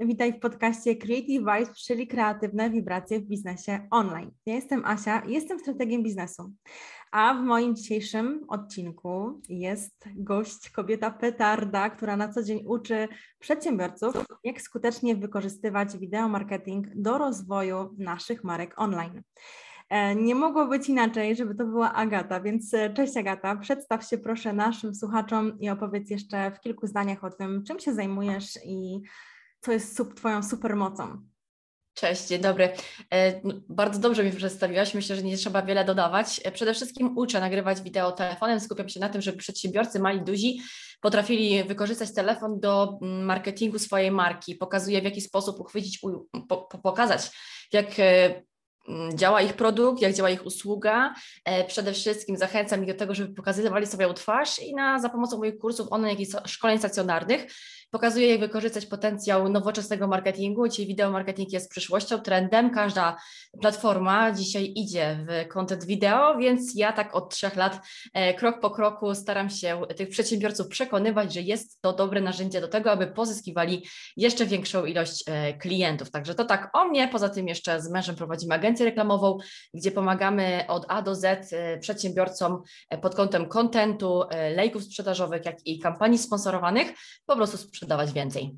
witaj w podcaście Creative Vibes, czyli kreatywne wibracje w biznesie online. Ja jestem Asia, jestem strategiem biznesu, a w moim dzisiejszym odcinku jest gość, kobieta petarda, która na co dzień uczy przedsiębiorców, jak skutecznie wykorzystywać wideo marketing do rozwoju naszych marek online. E, nie mogło być inaczej, żeby to była Agata, więc e, cześć Agata, przedstaw się proszę naszym słuchaczom i opowiedz jeszcze w kilku zdaniach o tym, czym się zajmujesz i co jest sub, Twoją supermocą. Cześć, dzień dobry. E, bardzo dobrze mi przedstawiłaś. Myślę, że nie trzeba wiele dodawać. Przede wszystkim uczę nagrywać wideo telefonem. Skupiam się na tym, żeby przedsiębiorcy, mali, duzi, potrafili wykorzystać telefon do marketingu swojej marki. Pokazuję, w jaki sposób uchwycić, po, pokazać, jak Mm, działa ich produkt, jak działa ich usługa. E, przede wszystkim zachęcam ich do tego, żeby pokazywali swoją twarz i na, za pomocą moich kursów online, jak i szkoleń stacjonarnych Pokazuje, jak wykorzystać potencjał nowoczesnego marketingu. Dzisiaj wideo marketing jest przyszłością, trendem. Każda platforma dzisiaj idzie w content wideo, więc ja tak od trzech lat e, krok po kroku staram się tych przedsiębiorców przekonywać, że jest to dobre narzędzie do tego, aby pozyskiwali jeszcze większą ilość e, klientów. Także to tak o mnie. Poza tym jeszcze z mężem prowadzimy agencję reklamową, gdzie pomagamy od A do Z e, przedsiębiorcom pod kątem kontentu, lejków sprzedażowych, jak i kampanii sponsorowanych, po prostu sprzedawać więcej.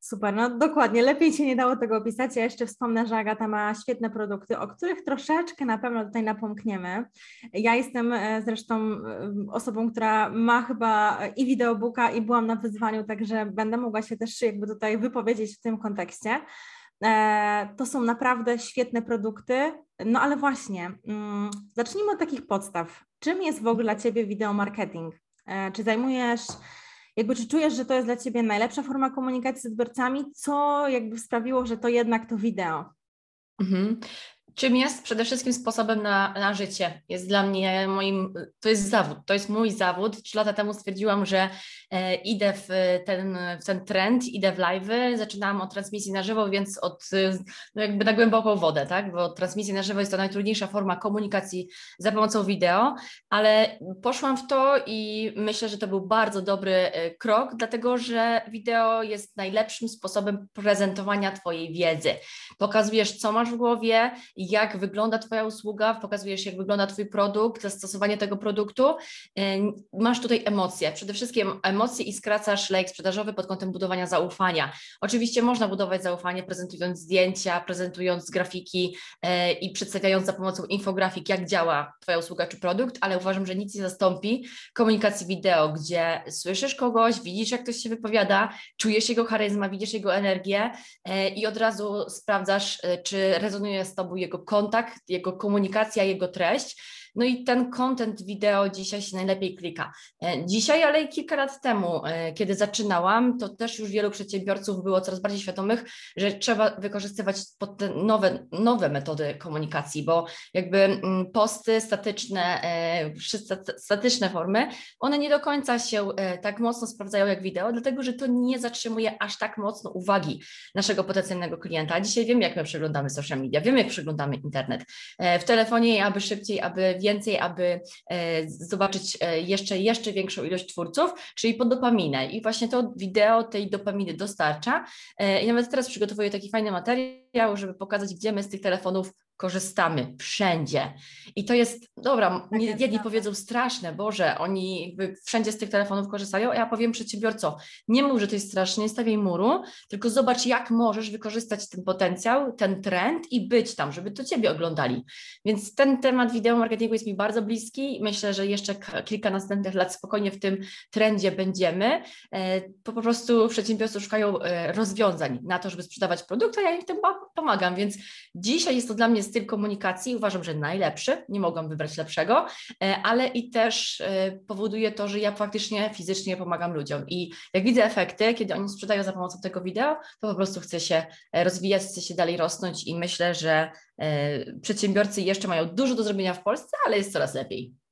Super, no dokładnie, lepiej się nie dało tego opisać. Ja jeszcze wspomnę, że Agata ma świetne produkty, o których troszeczkę na pewno tutaj napomkniemy. Ja jestem e, zresztą e, osobą, która ma chyba i wideobooka i byłam na wyzwaniu, także będę mogła się też jakby tutaj wypowiedzieć w tym kontekście. E, to są naprawdę świetne produkty, no ale właśnie, mm, zacznijmy od takich podstaw. Czym jest w ogóle dla Ciebie wideo marketing? Czy zajmujesz jakby czy czujesz, że to jest dla Ciebie najlepsza forma komunikacji z odbiorcami? Co jakby sprawiło, że to jednak to wideo? Mhm czym jest przede wszystkim sposobem na, na życie. Jest dla mnie moim, to jest zawód, to jest mój zawód. Trzy lata temu stwierdziłam, że e, idę w ten, w ten trend, idę w live'y, zaczynałam od transmisji na żywo, więc od, no jakby na głęboką wodę, tak, bo transmisja na żywo jest to najtrudniejsza forma komunikacji za pomocą wideo, ale poszłam w to i myślę, że to był bardzo dobry e, krok, dlatego że wideo jest najlepszym sposobem prezentowania Twojej wiedzy. Pokazujesz, co masz w głowie, jak wygląda Twoja usługa, pokazujesz, jak wygląda Twój produkt, zastosowanie tego produktu. Masz tutaj emocje, przede wszystkim emocje i skracasz lejk sprzedażowy pod kątem budowania zaufania. Oczywiście można budować zaufanie prezentując zdjęcia, prezentując grafiki e, i przedstawiając za pomocą infografik, jak działa Twoja usługa czy produkt, ale uważam, że nic nie zastąpi komunikacji wideo, gdzie słyszysz kogoś, widzisz, jak ktoś się wypowiada, czujesz jego charyzma, widzisz jego energię e, i od razu sprawdzasz, czy rezonuje z Tobą jego kontakt, jego komunikacja, jego treść. No i ten content wideo dzisiaj się najlepiej klika. E, dzisiaj, ale i kilka lat temu, e, kiedy zaczynałam, to też już wielu przedsiębiorców było coraz bardziej świadomych, że trzeba wykorzystywać nowe, nowe metody komunikacji, bo jakby mm, posty statyczne, e, statyczne formy, one nie do końca się tak mocno sprawdzają jak wideo, dlatego że to nie zatrzymuje aż tak mocno uwagi naszego potencjalnego klienta. Dzisiaj wiemy, jak my przeglądamy social media, wiemy, jak przeglądamy internet. W telefonie, aby szybciej, aby więcej, aby e, zobaczyć e, jeszcze, jeszcze większą ilość twórców, czyli po dopaminę. I właśnie to wideo tej dopaminy dostarcza. E, I nawet teraz przygotowuję taki fajny materiał, żeby pokazać, gdzie my z tych telefonów korzystamy wszędzie. I to jest, dobra, tak jedni powiedzą straszne, Boże, oni wszędzie z tych telefonów korzystają, a ja powiem przedsiębiorco, nie mów, że to jest straszne, nie stawiaj muru, tylko zobacz, jak możesz wykorzystać ten potencjał, ten trend i być tam, żeby to Ciebie oglądali. Więc ten temat wideo marketingu jest mi bardzo bliski myślę, że jeszcze kilka następnych lat spokojnie w tym trendzie będziemy. E, po prostu przedsiębiorcy szukają e, rozwiązań na to, żeby sprzedawać produkt, a ja im w tym pomagam, więc dzisiaj jest to dla mnie styl komunikacji uważam, że najlepszy, nie mogłam wybrać lepszego, e, ale i też e, powoduje to, że ja faktycznie fizycznie pomagam ludziom i jak widzę efekty, kiedy oni sprzedają za pomocą tego wideo, to po prostu chcę się e, rozwijać, chcę się dalej rosnąć i myślę, że przedsiębiorcy jeszcze mają dużo do zrobienia w Polsce, ale jest coraz lepiej.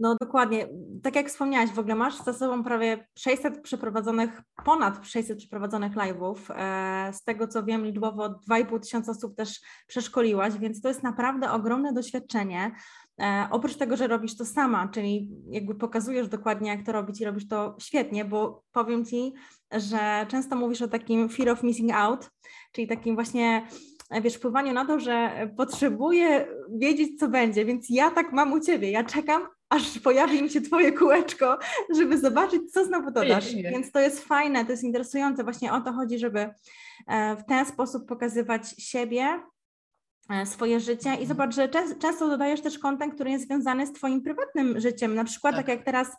No dokładnie. Tak jak wspomniałaś, w ogóle masz za sobą prawie 600 przeprowadzonych, ponad 600 przeprowadzonych live'ów. E, z tego co wiem, liczbowo 2,5 tysiąca osób też przeszkoliłaś, więc to jest naprawdę ogromne doświadczenie. E, oprócz tego, że robisz to sama, czyli jakby pokazujesz dokładnie, jak to robić i robisz to świetnie, bo powiem Ci, że często mówisz o takim fear of missing out, czyli takim właśnie wiesz, wpływaniu na to, że potrzebuję wiedzieć, co będzie, więc ja tak mam u Ciebie, ja czekam, aż pojawi mi się Twoje kółeczko, żeby zobaczyć, co znowu dodasz. Więc to jest fajne, to jest interesujące, właśnie o to chodzi, żeby e, w ten sposób pokazywać siebie, e, swoje życie i mhm. zobacz, że często dodajesz też kontent, który jest związany z Twoim prywatnym życiem, na przykład tak, tak jak teraz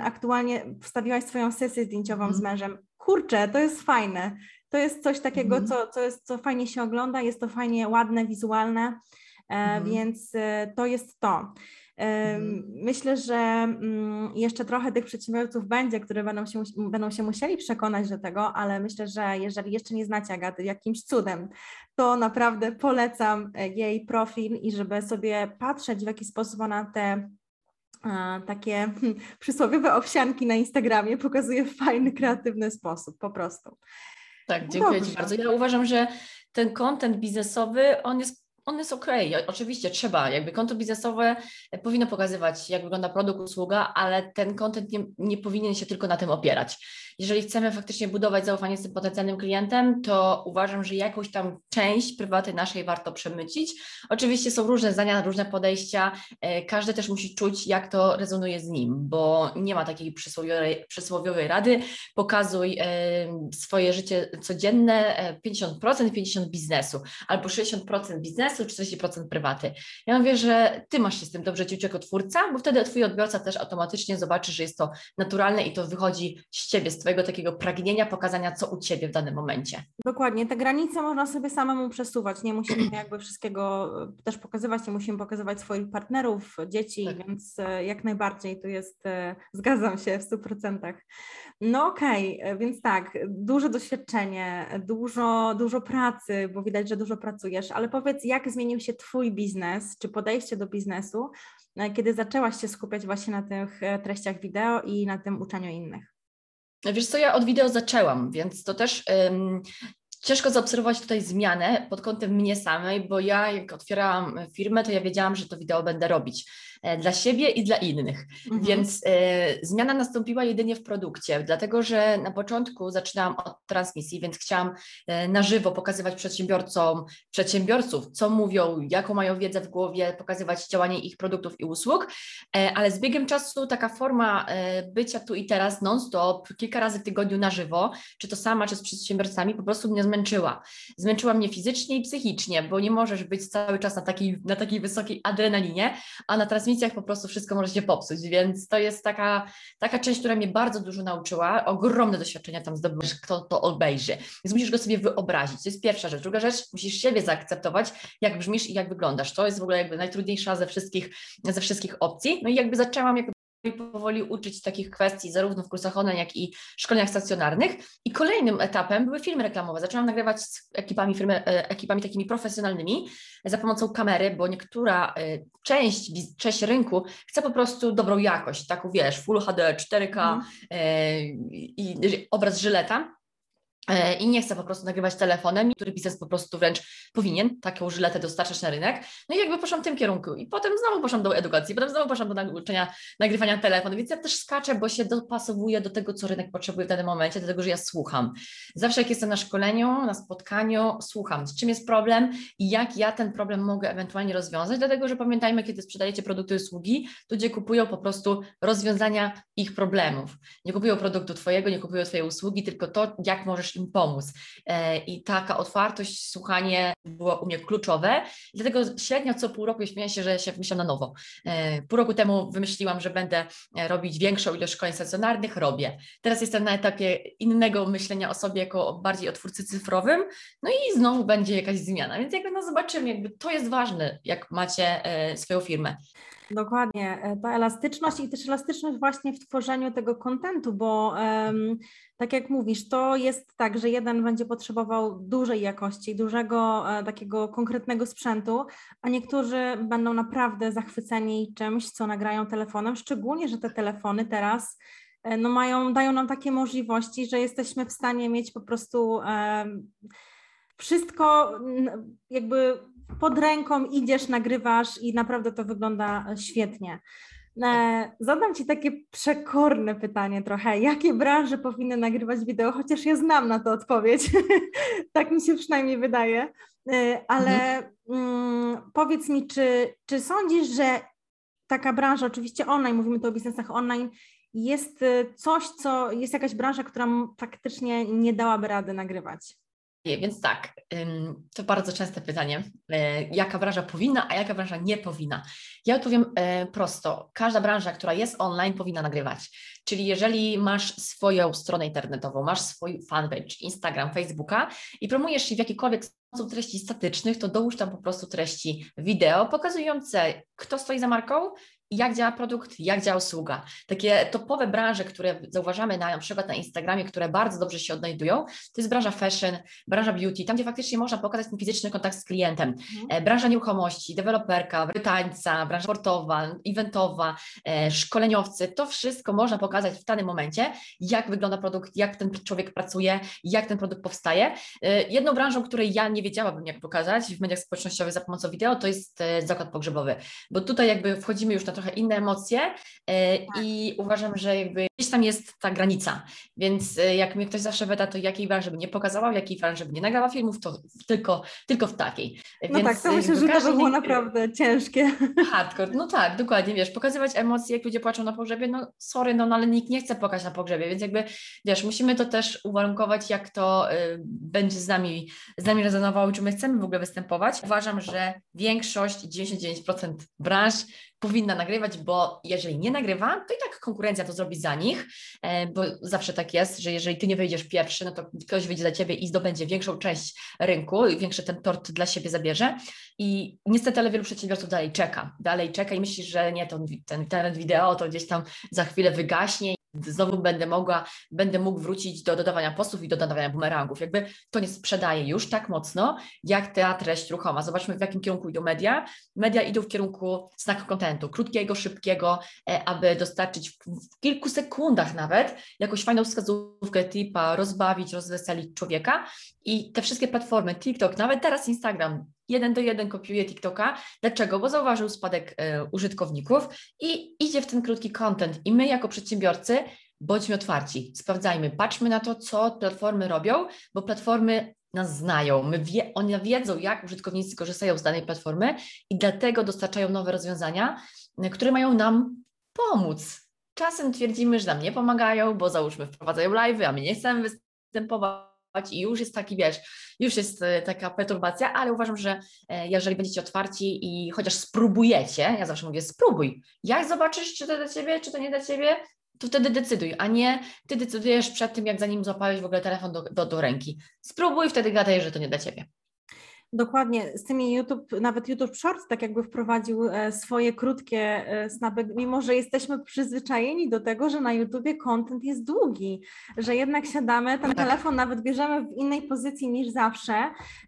aktualnie wstawiłaś swoją sesję zdjęciową z mhm. mężem. Kurczę, to jest fajne, to jest coś takiego, mhm. co, co, jest, co fajnie się ogląda, jest to fajnie ładne, wizualne, e, więc to jest to. Mhm. Myślę, że mm, jeszcze trochę tych przedsiębiorców będzie, które będą się, będą się musieli przekonać do tego, ale myślę, że jeżeli jeszcze nie znacie Agaty jakimś cudem, to naprawdę polecam e, jej profil i żeby sobie patrzeć, w jaki sposób ona te takie hmm, przysłowiowe owsianki na Instagramie pokazuje w fajny, kreatywny sposób, po prostu. Tak, dziękuję Dobrze. Ci bardzo. Ja uważam, że ten content biznesowy, on jest on jest ok. Oczywiście trzeba, jakby konto biznesowe powinno pokazywać, jak wygląda produkt, usługa, ale ten kontent nie, nie powinien się tylko na tym opierać jeżeli chcemy faktycznie budować zaufanie z tym potencjalnym klientem, to uważam, że jakąś tam część prywaty naszej warto przemycić. Oczywiście są różne zdania, różne podejścia, e, każdy też musi czuć, jak to rezonuje z nim, bo nie ma takiej przysłowiowej, przysłowiowej rady, pokazuj e, swoje życie codzienne 50%, e, 50% biznesu, albo 60% biznesu, 40% prywaty. Ja mówię, że ty masz się z tym dobrze czuć jako twórca, bo wtedy twój odbiorca też automatycznie zobaczy, że jest to naturalne i to wychodzi z ciebie, z Twojego takiego pragnienia pokazania, co u Ciebie w danym momencie. Dokładnie, te granice można sobie samemu przesuwać, nie musimy jakby wszystkiego e, też pokazywać, nie musimy pokazywać swoich partnerów, dzieci, tak. więc e, jak najbardziej tu jest, e, zgadzam się w 100%. No okej, okay, więc tak, duże doświadczenie, dużo, dużo pracy, bo widać, że dużo pracujesz, ale powiedz, jak zmienił się Twój biznes, czy podejście do biznesu, kiedy zaczęłaś się skupiać właśnie na tych treściach wideo i na tym uczeniu innych? Wiesz co, ja od wideo zaczęłam, więc to też um, ciężko zaobserwować tutaj zmianę pod kątem mnie samej, bo ja jak otwierałam firmę, to ja wiedziałam, że to wideo będę robić. E, dla siebie i dla innych. Mhm. Więc e, zmiana nastąpiła jedynie w produkcie, dlatego że na początku zaczynałam od transmisji, więc chciałam e, na żywo pokazywać przedsiębiorcom, przedsiębiorców, co mówią, jaką mają wiedzę w głowie, pokazywać działanie ich produktów i usług, e, ale z biegiem czasu taka forma e, bycia tu i teraz non-stop, kilka razy w tygodniu na żywo, czy to sama, czy z przedsiębiorcami, po prostu mnie zmęczyła. Zmęczyła mnie fizycznie i psychicznie, bo nie możesz być cały czas na takiej, na takiej wysokiej adrenalinie, a na transmisji transmisjach po prostu wszystko może się popsuć, więc to jest taka, taka część, która mnie bardzo dużo nauczyła, ogromne doświadczenia tam zdobyłeś, kto to obejrzy, więc musisz go sobie wyobrazić, to jest pierwsza rzecz. Druga rzecz, musisz siebie zaakceptować, jak brzmisz i jak wyglądasz, to jest w ogóle jakby najtrudniejsza ze wszystkich, ze wszystkich opcji, no i jakby zaczęłam jakby powoli uczyć takich kwestii zarówno w kursach online, jak i szkoleniach stacjonarnych. I kolejnym etapem były filmy reklamowe. Zaczęłam nagrywać z ekipami, firmy, e, ekipami takimi profesjonalnymi za pomocą kamery, bo niektóra e, część, część rynku chce po prostu dobrą jakość, taką wiesz, Full HD, 4K mm. i obraz żyleta. E, i nie chcę po prostu nagrywać telefonem, który biznes po prostu wręcz powinien taką żyletę dostarczać na rynek. No i jakby poszłam w tym kierunku i potem znowu poszłam do edukacji, potem znowu poszłam do nauczenia nagrywania telefonu, więc ja też skaczę, bo się dopasowuję do tego, co rynek potrzebuje w danym momencie, dlatego, że ja słucham. Zawsze jak jestem na szkoleniu, na spotkaniu, słucham, z czym jest problem i jak ja ten problem mogę ewentualnie rozwiązać, dlatego, że pamiętajmy, kiedy sprzedajecie produkty i usługi, ludzie kupują po prostu rozwiązania ich problemów. Nie kupują produktu Twojego, nie kupują Twojej usługi, tylko to, jak możesz im pomóc. E, I taka otwartość, słuchanie było u mnie kluczowe. Dlatego średnio co pół roku śmieję się, że się wymyślam na nowo. E, pół roku temu wymyśliłam, że będę e, robić większą ilość szkoleń stacjonarnych, robię. Teraz jestem na etapie innego myślenia o sobie jako bardziej o twórcy cyfrowym, no i znowu będzie jakaś zmiana. Więc jakby no zobaczymy, jakby to jest ważne, jak macie swoją firmę. Dokładnie. E, ta elastyczność i też elastyczność właśnie w tworzeniu tego kontentu, bo um, tak jak mówisz, to jest tak, że jeden będzie potrzebował dużej jakości, dużego e, takiego konkretnego sprzętu, a niektórzy będą naprawdę zachwyceni czymś, co nagrają telefonem, szczególnie, że te telefony teraz e, no mają, dają nam takie możliwości, że jesteśmy w stanie mieć po prostu um, wszystko jakby pod ręką idziesz, nagrywasz i naprawdę to wygląda świetnie. E, zadam Ci takie przekorne pytanie trochę. Jakie branże powinny nagrywać wideo? Chociaż ja znam na to odpowiedź. tak mi się przynajmniej wydaje. E, ale mhm. mm, powiedz mi, czy, czy sądzisz, że taka branża, oczywiście online, mówimy tu o biznesach online, jest e, coś, co jest jakaś branża, która faktycznie nie dałaby rady nagrywać? Więc tak, to bardzo częste pytanie, e, jaka branża powinna, a jaka branża nie powinna. Ja odpowiem e, prosto. Każda branża, która jest online, powinna nagrywać. Czyli jeżeli masz swoją stronę internetową, masz swój fanpage, Instagram, Facebooka i promujesz w jakikolwiek sposób treści statycznych, to dołóż tam po prostu treści wideo pokazujące, kto stoi za marką, jak działa produkt, jak działa usługa. Takie topowe branże, które zauważamy na, na przykład na Instagramie, które bardzo dobrze się odnajdują, to jest branża fashion, branża beauty, tam gdzie faktycznie można pokazać ten fizyczny kontakt z klientem. Mhm. E, branża nieruchomości, deweloperka, tańca, branża sportowa, eventowa, e, szkoleniowcy, to wszystko można pokazać w danym momencie, jak wygląda produkt, jak ten człowiek pracuje, jak ten produkt powstaje. E, jedną branżą, której ja nie wiedziałabym jak pokazać w mediach społecznościowych za pomocą wideo, to jest zakład pogrzebowy, bo tutaj jakby wchodzimy już na trochę inne emocje e, tak. i uważam, że jakby gdzieś tam jest ta granica, więc e, jak mnie ktoś zawsze wyda, to jakiej branży by nie pokazała, jakiej branży by nie nagrała filmów, to tylko, tylko w takiej. No więc tak, to myślę, że to by było naprawdę ciężkie. Hardcore, no tak, dokładnie, wiesz, pokazywać emocje, jak ludzie płaczą na pogrzebie, no sorry, no, no ale nikt nie chce płakać na pogrzebie, więc jakby, wiesz, musimy to też uwarunkować, jak to y, będzie z nami, z nami rezonowało, czy my chcemy w ogóle występować. Uważam, że większość, 99% branż powinna nagrywać, bo jeżeli nie nagrywa, to i tak konkurencja to zrobi za nich, e, bo zawsze tak jest, że jeżeli ty nie wyjdziesz pierwszy, no to ktoś wyjdzie za ciebie i zdobędzie większą część rynku i większy ten tort dla siebie zabierze. I niestety, ale wielu przedsiębiorców dalej czeka, dalej czeka i myśli, że nie, to ten internet wideo to gdzieś tam za chwilę wygaśnie znowu będę mogła, będę mógł wrócić do dodawania postów i do dodawania bumerangów. Jakby to nie sprzedaje już tak mocno, jak ta treść ruchoma. Zobaczmy, w jakim kierunku idą media. Media idą w kierunku snack contentu, krótkiego, szybkiego, e, aby dostarczyć w kilku sekundach nawet jakąś fajną wskazówkę, tipa, rozbawić, rozweselić człowieka. I te wszystkie platformy, TikTok, nawet teraz Instagram, jeden do jeden kopiuje TikToka. Dlaczego? Bo zauważył spadek e, użytkowników i idzie w ten krótki content. I my jako przedsiębiorcy bądźmy otwarci, sprawdzajmy, patrzmy na to, co platformy robią, bo platformy nas znają, my wie, one wiedzą, jak użytkownicy korzystają z danej platformy i dlatego dostarczają nowe rozwiązania, e, które mają nam pomóc. Czasem twierdzimy, że nam nie pomagają, bo załóżmy wprowadzają live, a my nie chcemy występować i już jest taki, wiesz, już jest e, taka perturbacja, ale uważam, że e, jeżeli będziecie otwarci i chociaż spróbujecie, ja zawsze mówię spróbuj, jak zobaczysz, czy to dla Ciebie, czy to nie dla Ciebie, to wtedy decyduj, a nie Ty decydujesz przed tym, jak zanim złapałeś w ogóle telefon do, do, do ręki. Spróbuj, wtedy gadaj, że to nie dla Ciebie. Dokładnie, z tymi YouTube, nawet YouTube Shorts tak jakby wprowadził e, swoje krótkie e, snapy, mimo że jesteśmy przyzwyczajeni do tego, że na YouTubie content jest długi, że jednak siadamy, ten tak. telefon nawet bierzemy w innej pozycji niż zawsze,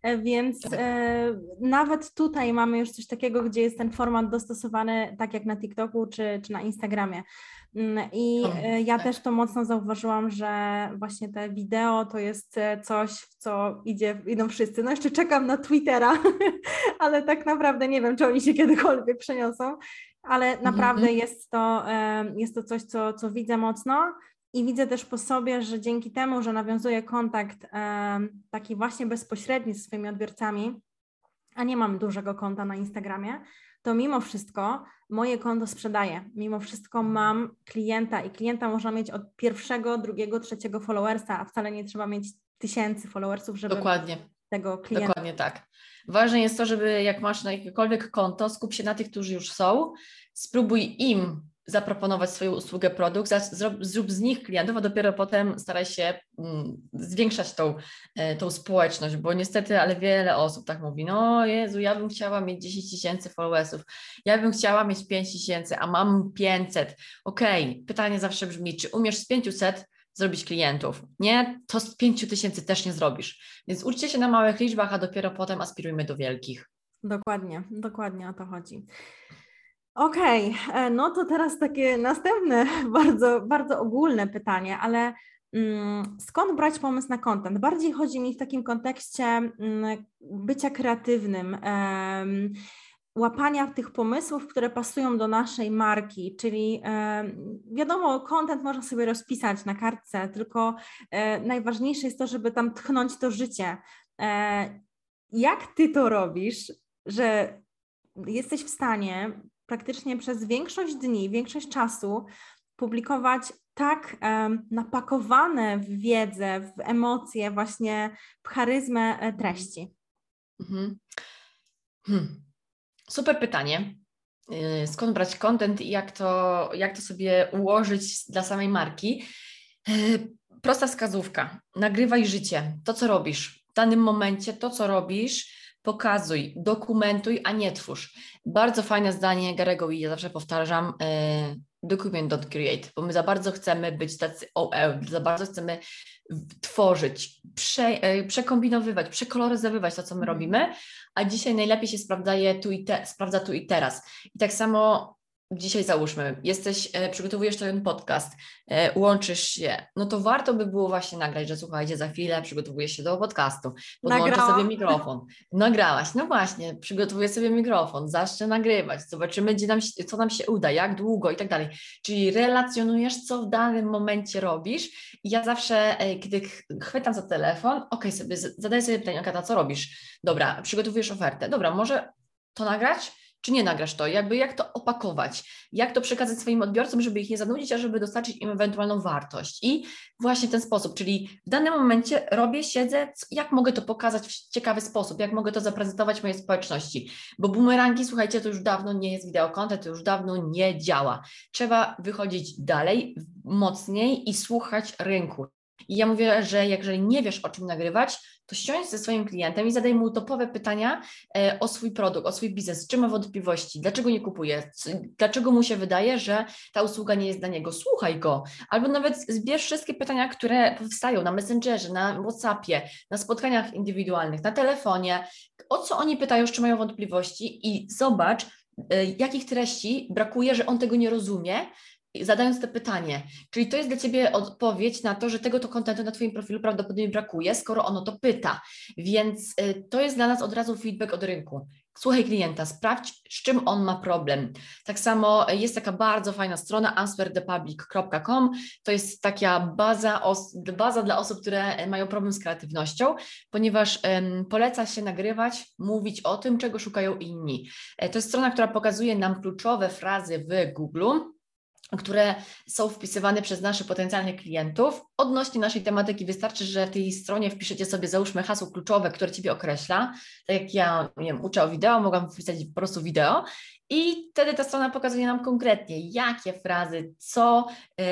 e, więc nawet tutaj mamy już coś takiego, gdzie jest ten format dostosowany tak jak na TikToku czy, czy na Instagramie. Mm, I e, ja tak. też to mocno zauważyłam, że właśnie te wideo to jest e, coś, w co idzie, idą wszyscy. No jeszcze czekam na Twittera, ale tak naprawdę nie wiem, czy oni się kiedykolwiek przeniosą, ale mhm, naprawdę -hmm. jest, to, jest to coś, co, co widzę mocno. I widzę też po sobie, że dzięki temu, że nawiązuję kontakt taki właśnie bezpośredni z swoimi odbiorcami, a nie mam dużego konta na Instagramie, to mimo wszystko moje konto sprzedaje. Mimo wszystko mam klienta i klienta można mieć od pierwszego, drugiego, trzeciego followersa, a wcale nie trzeba mieć tysięcy followersów, żeby Dokładnie. tego klienta. Dokładnie tak. Ważne jest to, żeby jak masz na jakiekolwiek konto, skup się na tych, którzy już są, spróbuj im zaproponować swoją usługę, produkt, zrób, z nich klientów, a dopiero potem staraj się mm, zwiększać tą, e, tą społeczność, bo niestety, ale wiele osób tak mówi, no Jezu, ja bym chciała mieć 10 tysięcy followersów, ja bym chciała mieć 5 tysięcy, a mam 500. Okej, okay. pytanie zawsze brzmi, czy umiesz z 500 zrobić klientów? Nie, to z 5 tysięcy też nie zrobisz. Więc uczcie się na małych liczbach, a dopiero potem aspirujmy do wielkich. Dokładnie, dokładnie o to chodzi. Okej, okay, e, no to teraz takie następne bardzo, bardzo ogólne pytanie, ale mm, skąd brać pomysł na content? Bardziej chodzi mi w takim kontekście mm, bycia kreatywnym, łapania tych pomysłów, które pasują do naszej marki, czyli wiadomo, content można sobie rozpisać na kartce, tylko e, najważniejsze jest to, żeby tam tchnąć to życie. E, jak ty to robisz, że jesteś w stanie praktycznie przez większość dni, większość czasu publikować tak um, napakowane w wiedzę, w emocje, właśnie w charyzmę e, treści? Mhm. Hmm. Super pytanie. Y, skąd brać content i jak to, jak to sobie ułożyć dla samej marki? Y, prosta wskazówka. Nagrywaj życie, to co robisz. W danym momencie to, co robisz, pokazuj, dokumentuj, a nie twórz. Bardzo fajne zdanie Garego i ja zawsze powtarzam, y, document don't create, bo my za bardzo chcemy być tacy OL, za bardzo chcemy tworzyć, prze, przekombinowywać, przekoloryzowywać to, co my mhm. robimy, a dzisiaj najlepiej się sprawdza, tu i te, sprawdza tu i teraz. I tak samo dzisiaj załóżmy, jesteś, e, przygotowujesz ten podcast, e, łączysz się, no to warto by było właśnie nagrać, że słuchajcie, za chwilę przygotowuję się do podcastu, podłączę sobie mikrofon. Nagrałaś, no właśnie, przygotowuję sobie mikrofon, zacznę nagrywać, zobaczymy, gdzie nam, co nam się uda, jak długo i tak dalej. Czyli relacjonujesz, co w danym momencie robisz. I ja zawsze, e, kiedy chwytam za telefon, ok, sobie zadaję sobie pytanie, Agata, co robisz? Dobra, przygotowujesz ofertę. Dobra, może to nagrać? Czy nie nagrasz to? Jakby jak to opakować? Jak to przekazać swoim odbiorcom, żeby ich nie zanudzić, a żeby dostarczyć im ewentualną wartość? I właśnie ten sposób, czyli w danym momencie robię, siedzę, jak mogę to pokazać w ciekawy sposób, jak mogę to zaprezentować mojej społeczności? Bo boomerangi, słuchajcie, to już dawno nie jest wideo content, to już dawno nie działa. Trzeba wychodzić dalej, mocniej i słuchać rynku. I ja mówię, że jeżeli nie wiesz, o czym nagrywać, to siądź ze swoim klientem i zadaj mu topowe pytania e, o swój produkt, o swój biznes, czy ma wątpliwości, dlaczego nie kupuje, dlaczego mu się wydaje, że ta usługa nie jest dla niego. Słuchaj go, albo nawet zbierz wszystkie pytania, które powstają na Messengerze, na WhatsAppie, na spotkaniach indywidualnych, na telefonie, o co oni pytają, czy mają wątpliwości? I zobacz, e, jakich treści brakuje, że on tego nie rozumie, zadając to pytanie. Czyli to jest dla Ciebie odpowiedź na to, że tego to kontentu na Twoim profilu prawdopodobnie brakuje, skoro ono to pyta. Więc y, to jest dla nas od razu feedback od rynku. Słuchaj klienta, sprawdź, z czym on ma problem. Tak samo jest taka bardzo fajna strona answerthepublic.com. To jest taka baza, baza dla osób, które mają problem z kreatywnością, ponieważ um, poleca się nagrywać, mówić o tym, czego szukają inni. To jest strona, która pokazuje nam kluczowe frazy w Google które są wpisywane przez naszych potencjalnych klientów. Odnośnie naszej tematyki wystarczy, że w tej stronie wpiszecie sobie załóżmy hasło kluczowe, które Ciebie określa. Tak jak ja nie wiem, uczę o wideo, mogłam wpisać po prostu wideo i wtedy ta strona pokazuje nam konkretnie, jakie frazy, co yy,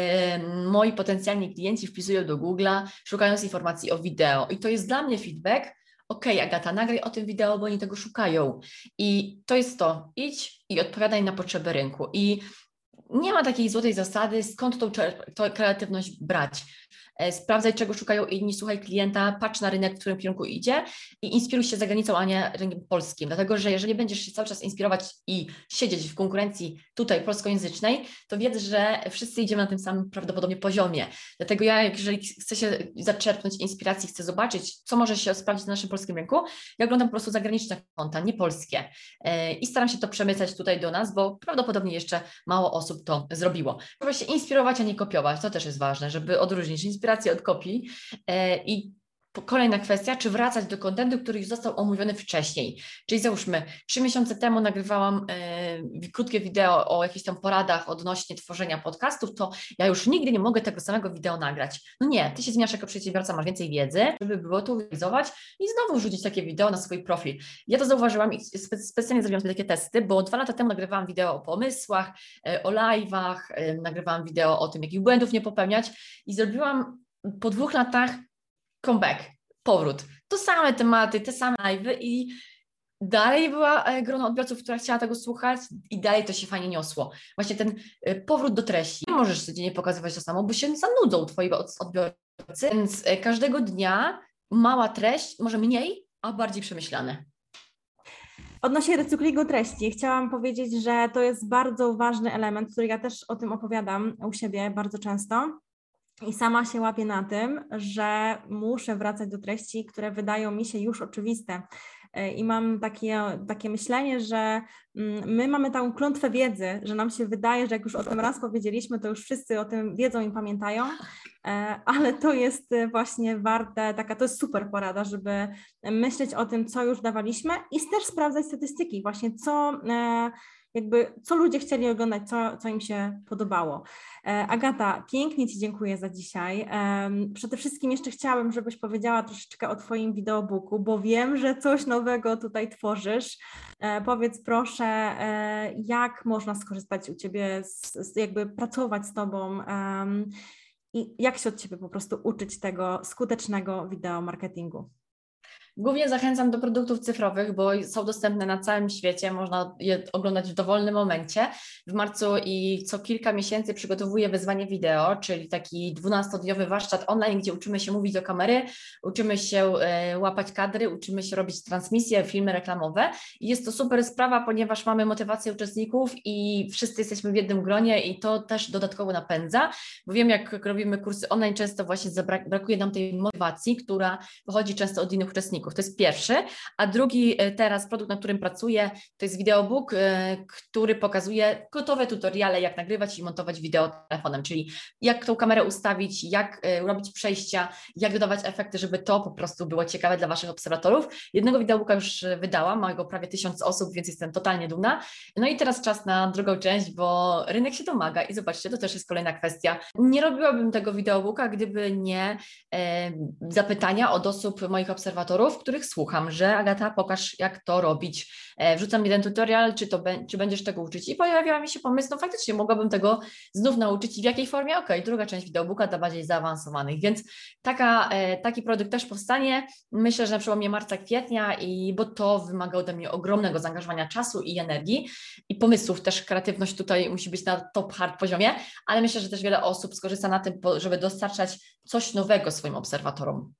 moi potencjalni klienci wpisują do Google'a, szukając informacji o wideo. I to jest dla mnie feedback, OK, Agata, nagraj o tym wideo, bo oni tego szukają. I to jest to, idź i odpowiadaj na potrzeby rynku. I nie ma takiej złotej zasady, skąd tą, kreatywność brać. E, sprawdzaj, czego szukają inni, słuchaj klienta, patrz na rynek, w którym kierunku idzie i inspiruj się za granicą, a nie rynkiem polskim. Dlatego, że jeżeli będziesz się cały czas inspirować i siedzieć w konkurencji tutaj polskojęzycznej, to wiedz, że wszyscy idziemy na tym samym prawdopodobnie poziomie. Dlatego ja, jeżeli chcę się zaczerpnąć inspiracji, chcę zobaczyć, co może się sprawdzić na naszym polskim rynku, ja oglądam po prostu zagraniczne konta, nie polskie. E, I staram się to przemycać tutaj do nas, bo prawdopodobnie jeszcze mało osób to zrobiło. Trzeba się inspirować, a nie kopiować. To też jest ważne, żeby odróżnić inspirację od kopii. E, i Kolejna kwestia, czy wracać do kontentu, który już został omówiony wcześniej. Czyli załóżmy, trzy miesiące temu nagrywałam e, krótkie wideo o jakichś tam poradach odnośnie tworzenia podcastów, to ja już nigdy nie mogę tego samego wideo nagrać. No nie, ty się zmieniasz jako przedsiębiorca, masz więcej wiedzy, żeby było to urealizować i znowu rzucić takie wideo na swój profil. Ja to zauważyłam i spe specjalnie zrobiłam sobie takie testy, bo dwa lata temu nagrywałam wideo o pomysłach, e, o live'ach, e, nagrywałam wideo o tym, jakich błędów nie popełniać i zrobiłam po dwóch latach comeback, powrót. To same tematy, te same live'y i dalej była e, grono odbiorców, która chciała tego słuchać i dalej to się fajnie niosło. Właśnie ten e, powrót do treści. Nie możesz codziennie pokazywać to samo, bo się zanudzą twoi odbiorcy, więc e, każdego dnia mała treść, może mniej, a bardziej przemyślane. Odnośnie recyklingu treści, chciałam powiedzieć, że to jest bardzo ważny element, który ja też o tym opowiadam u siebie bardzo często I sama się łapię na tym, że muszę wracać do treści, które wydają mi się już oczywiste. E, I mam takie, takie myślenie, że mm, my mamy taką klątwę wiedzy, że nam się wydaje, że jak już o tym raz powiedzieliśmy, to już wszyscy o tym wiedzą i pamiętają, ale to jest właśnie warte, taka to jest super porada, żeby myśleć o tym, co już dawaliśmy i też sprawdzać statystyki, właśnie co e, jakby co ludzie chcieli oglądać, co, co im się podobało. E, Agata, pięknie Ci dziękuję za dzisiaj. Przede wszystkim jeszcze chciałabym, żebyś powiedziała troszeczkę o Twoim wideobooku, bo wiem, że coś nowego tutaj tworzysz. E, powiedz proszę, e, jak można skorzystać u Ciebie, z jakby pracować z Tobą i jak się od Ciebie po prostu uczyć tego skutecznego wideo marketingu? Głównie zachęcam do produktów cyfrowych, bo są dostępne na całym świecie, można je oglądać w dowolnym momencie. W marcu i co kilka miesięcy przygotowuję wyzwanie wideo, czyli taki 12-dniowy warsztat online, gdzie uczymy się mówić do kamery, uczymy się e, łapać kadry, uczymy się robić transmisje, filmy reklamowe. I jest to super sprawa, ponieważ mamy motywację uczestników i wszyscy jesteśmy w jednym gronie i to też dodatkowo napędza, bo wiem, jak robimy kursy online, często właśnie brakuje nam tej motywacji, która pochodzi często od innych uczestników. To jest pierwszy, a drugi e, teraz produkt, na którym pracuję, to jest videobook, e, który pokazuje gotowe tutoriale, jak nagrywać i montować wideo telefonem, czyli jak tą kamerę ustawić, jak e, robić przejścia, jak dodawać efekty, żeby to po prostu było ciekawe dla Waszych obserwatorów. Jednego videobooka już wydałam, ma go prawie tysiąc osób, więc jestem totalnie dumna. No i teraz czas na drugą część, bo rynek się domaga i zobaczcie, to też jest kolejna kwestia. Nie robiłabym tego videobooka, gdyby nie zapytania od osób moich obserwatorów, w których słucham, że Agata, pokaż jak to robić. E, wrzucam jeden tutorial, czy, to be, czy będziesz tego uczyć? I pojawiła mi się pomysł, no faktycznie mogłabym tego znów nauczyć i w jakiej formie? Okej, okay, druga część wideobooka dla bardziej zaawansowanych, więc taka, e, taki produkt też powstanie. Myślę, że na przełomie marca, kwietnia, i bo to wymaga ode mnie ogromnego zaangażowania czasu i energii i pomysłów. Też kreatywność tutaj musi być na top hard poziomie, ale myślę, że też wiele osób skorzysta na tym, żeby dostarczać coś nowego swoim obserwatorom.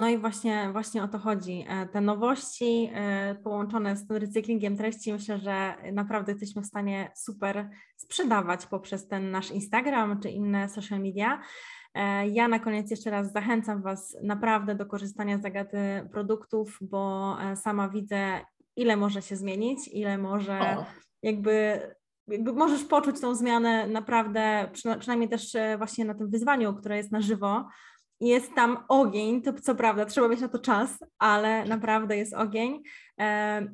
No i właśnie, właśnie o to chodzi. E, te nowości e, połączone z tym recyklingiem treści, myślę, że naprawdę jesteśmy w stanie super sprzedawać poprzez ten nasz Instagram czy inne social media. E, ja na koniec jeszcze raz zachęcam Was naprawdę do korzystania z zagaty produktów, bo sama widzę, ile może się zmienić, ile może o. jakby możesz poczuć tą zmianę naprawdę, przynajmniej też właśnie na tym wyzwaniu, które jest na żywo, jest tam ogień, to co prawda trzeba mieć na to czas, ale naprawdę jest ogień.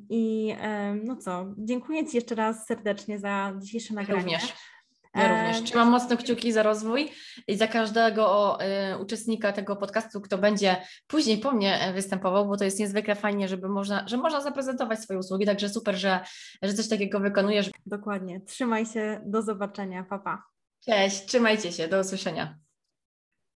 I no co, dziękuję Ci jeszcze raz serdecznie za dzisiejsze nagranie. Również. Ja również. Trzymam mocno kciuki za rozwój i za każdego uczestnika tego podcastu, kto będzie później po mnie e, występował, bo to jest niezwykle fajnie, żeby można, że można zaprezentować swoje usługi, także super, że, że coś takiego wykonujesz. Dokładnie. Trzymaj się, do zobaczenia, papa. Pa. Cześć, trzymajcie się, do usłyszenia.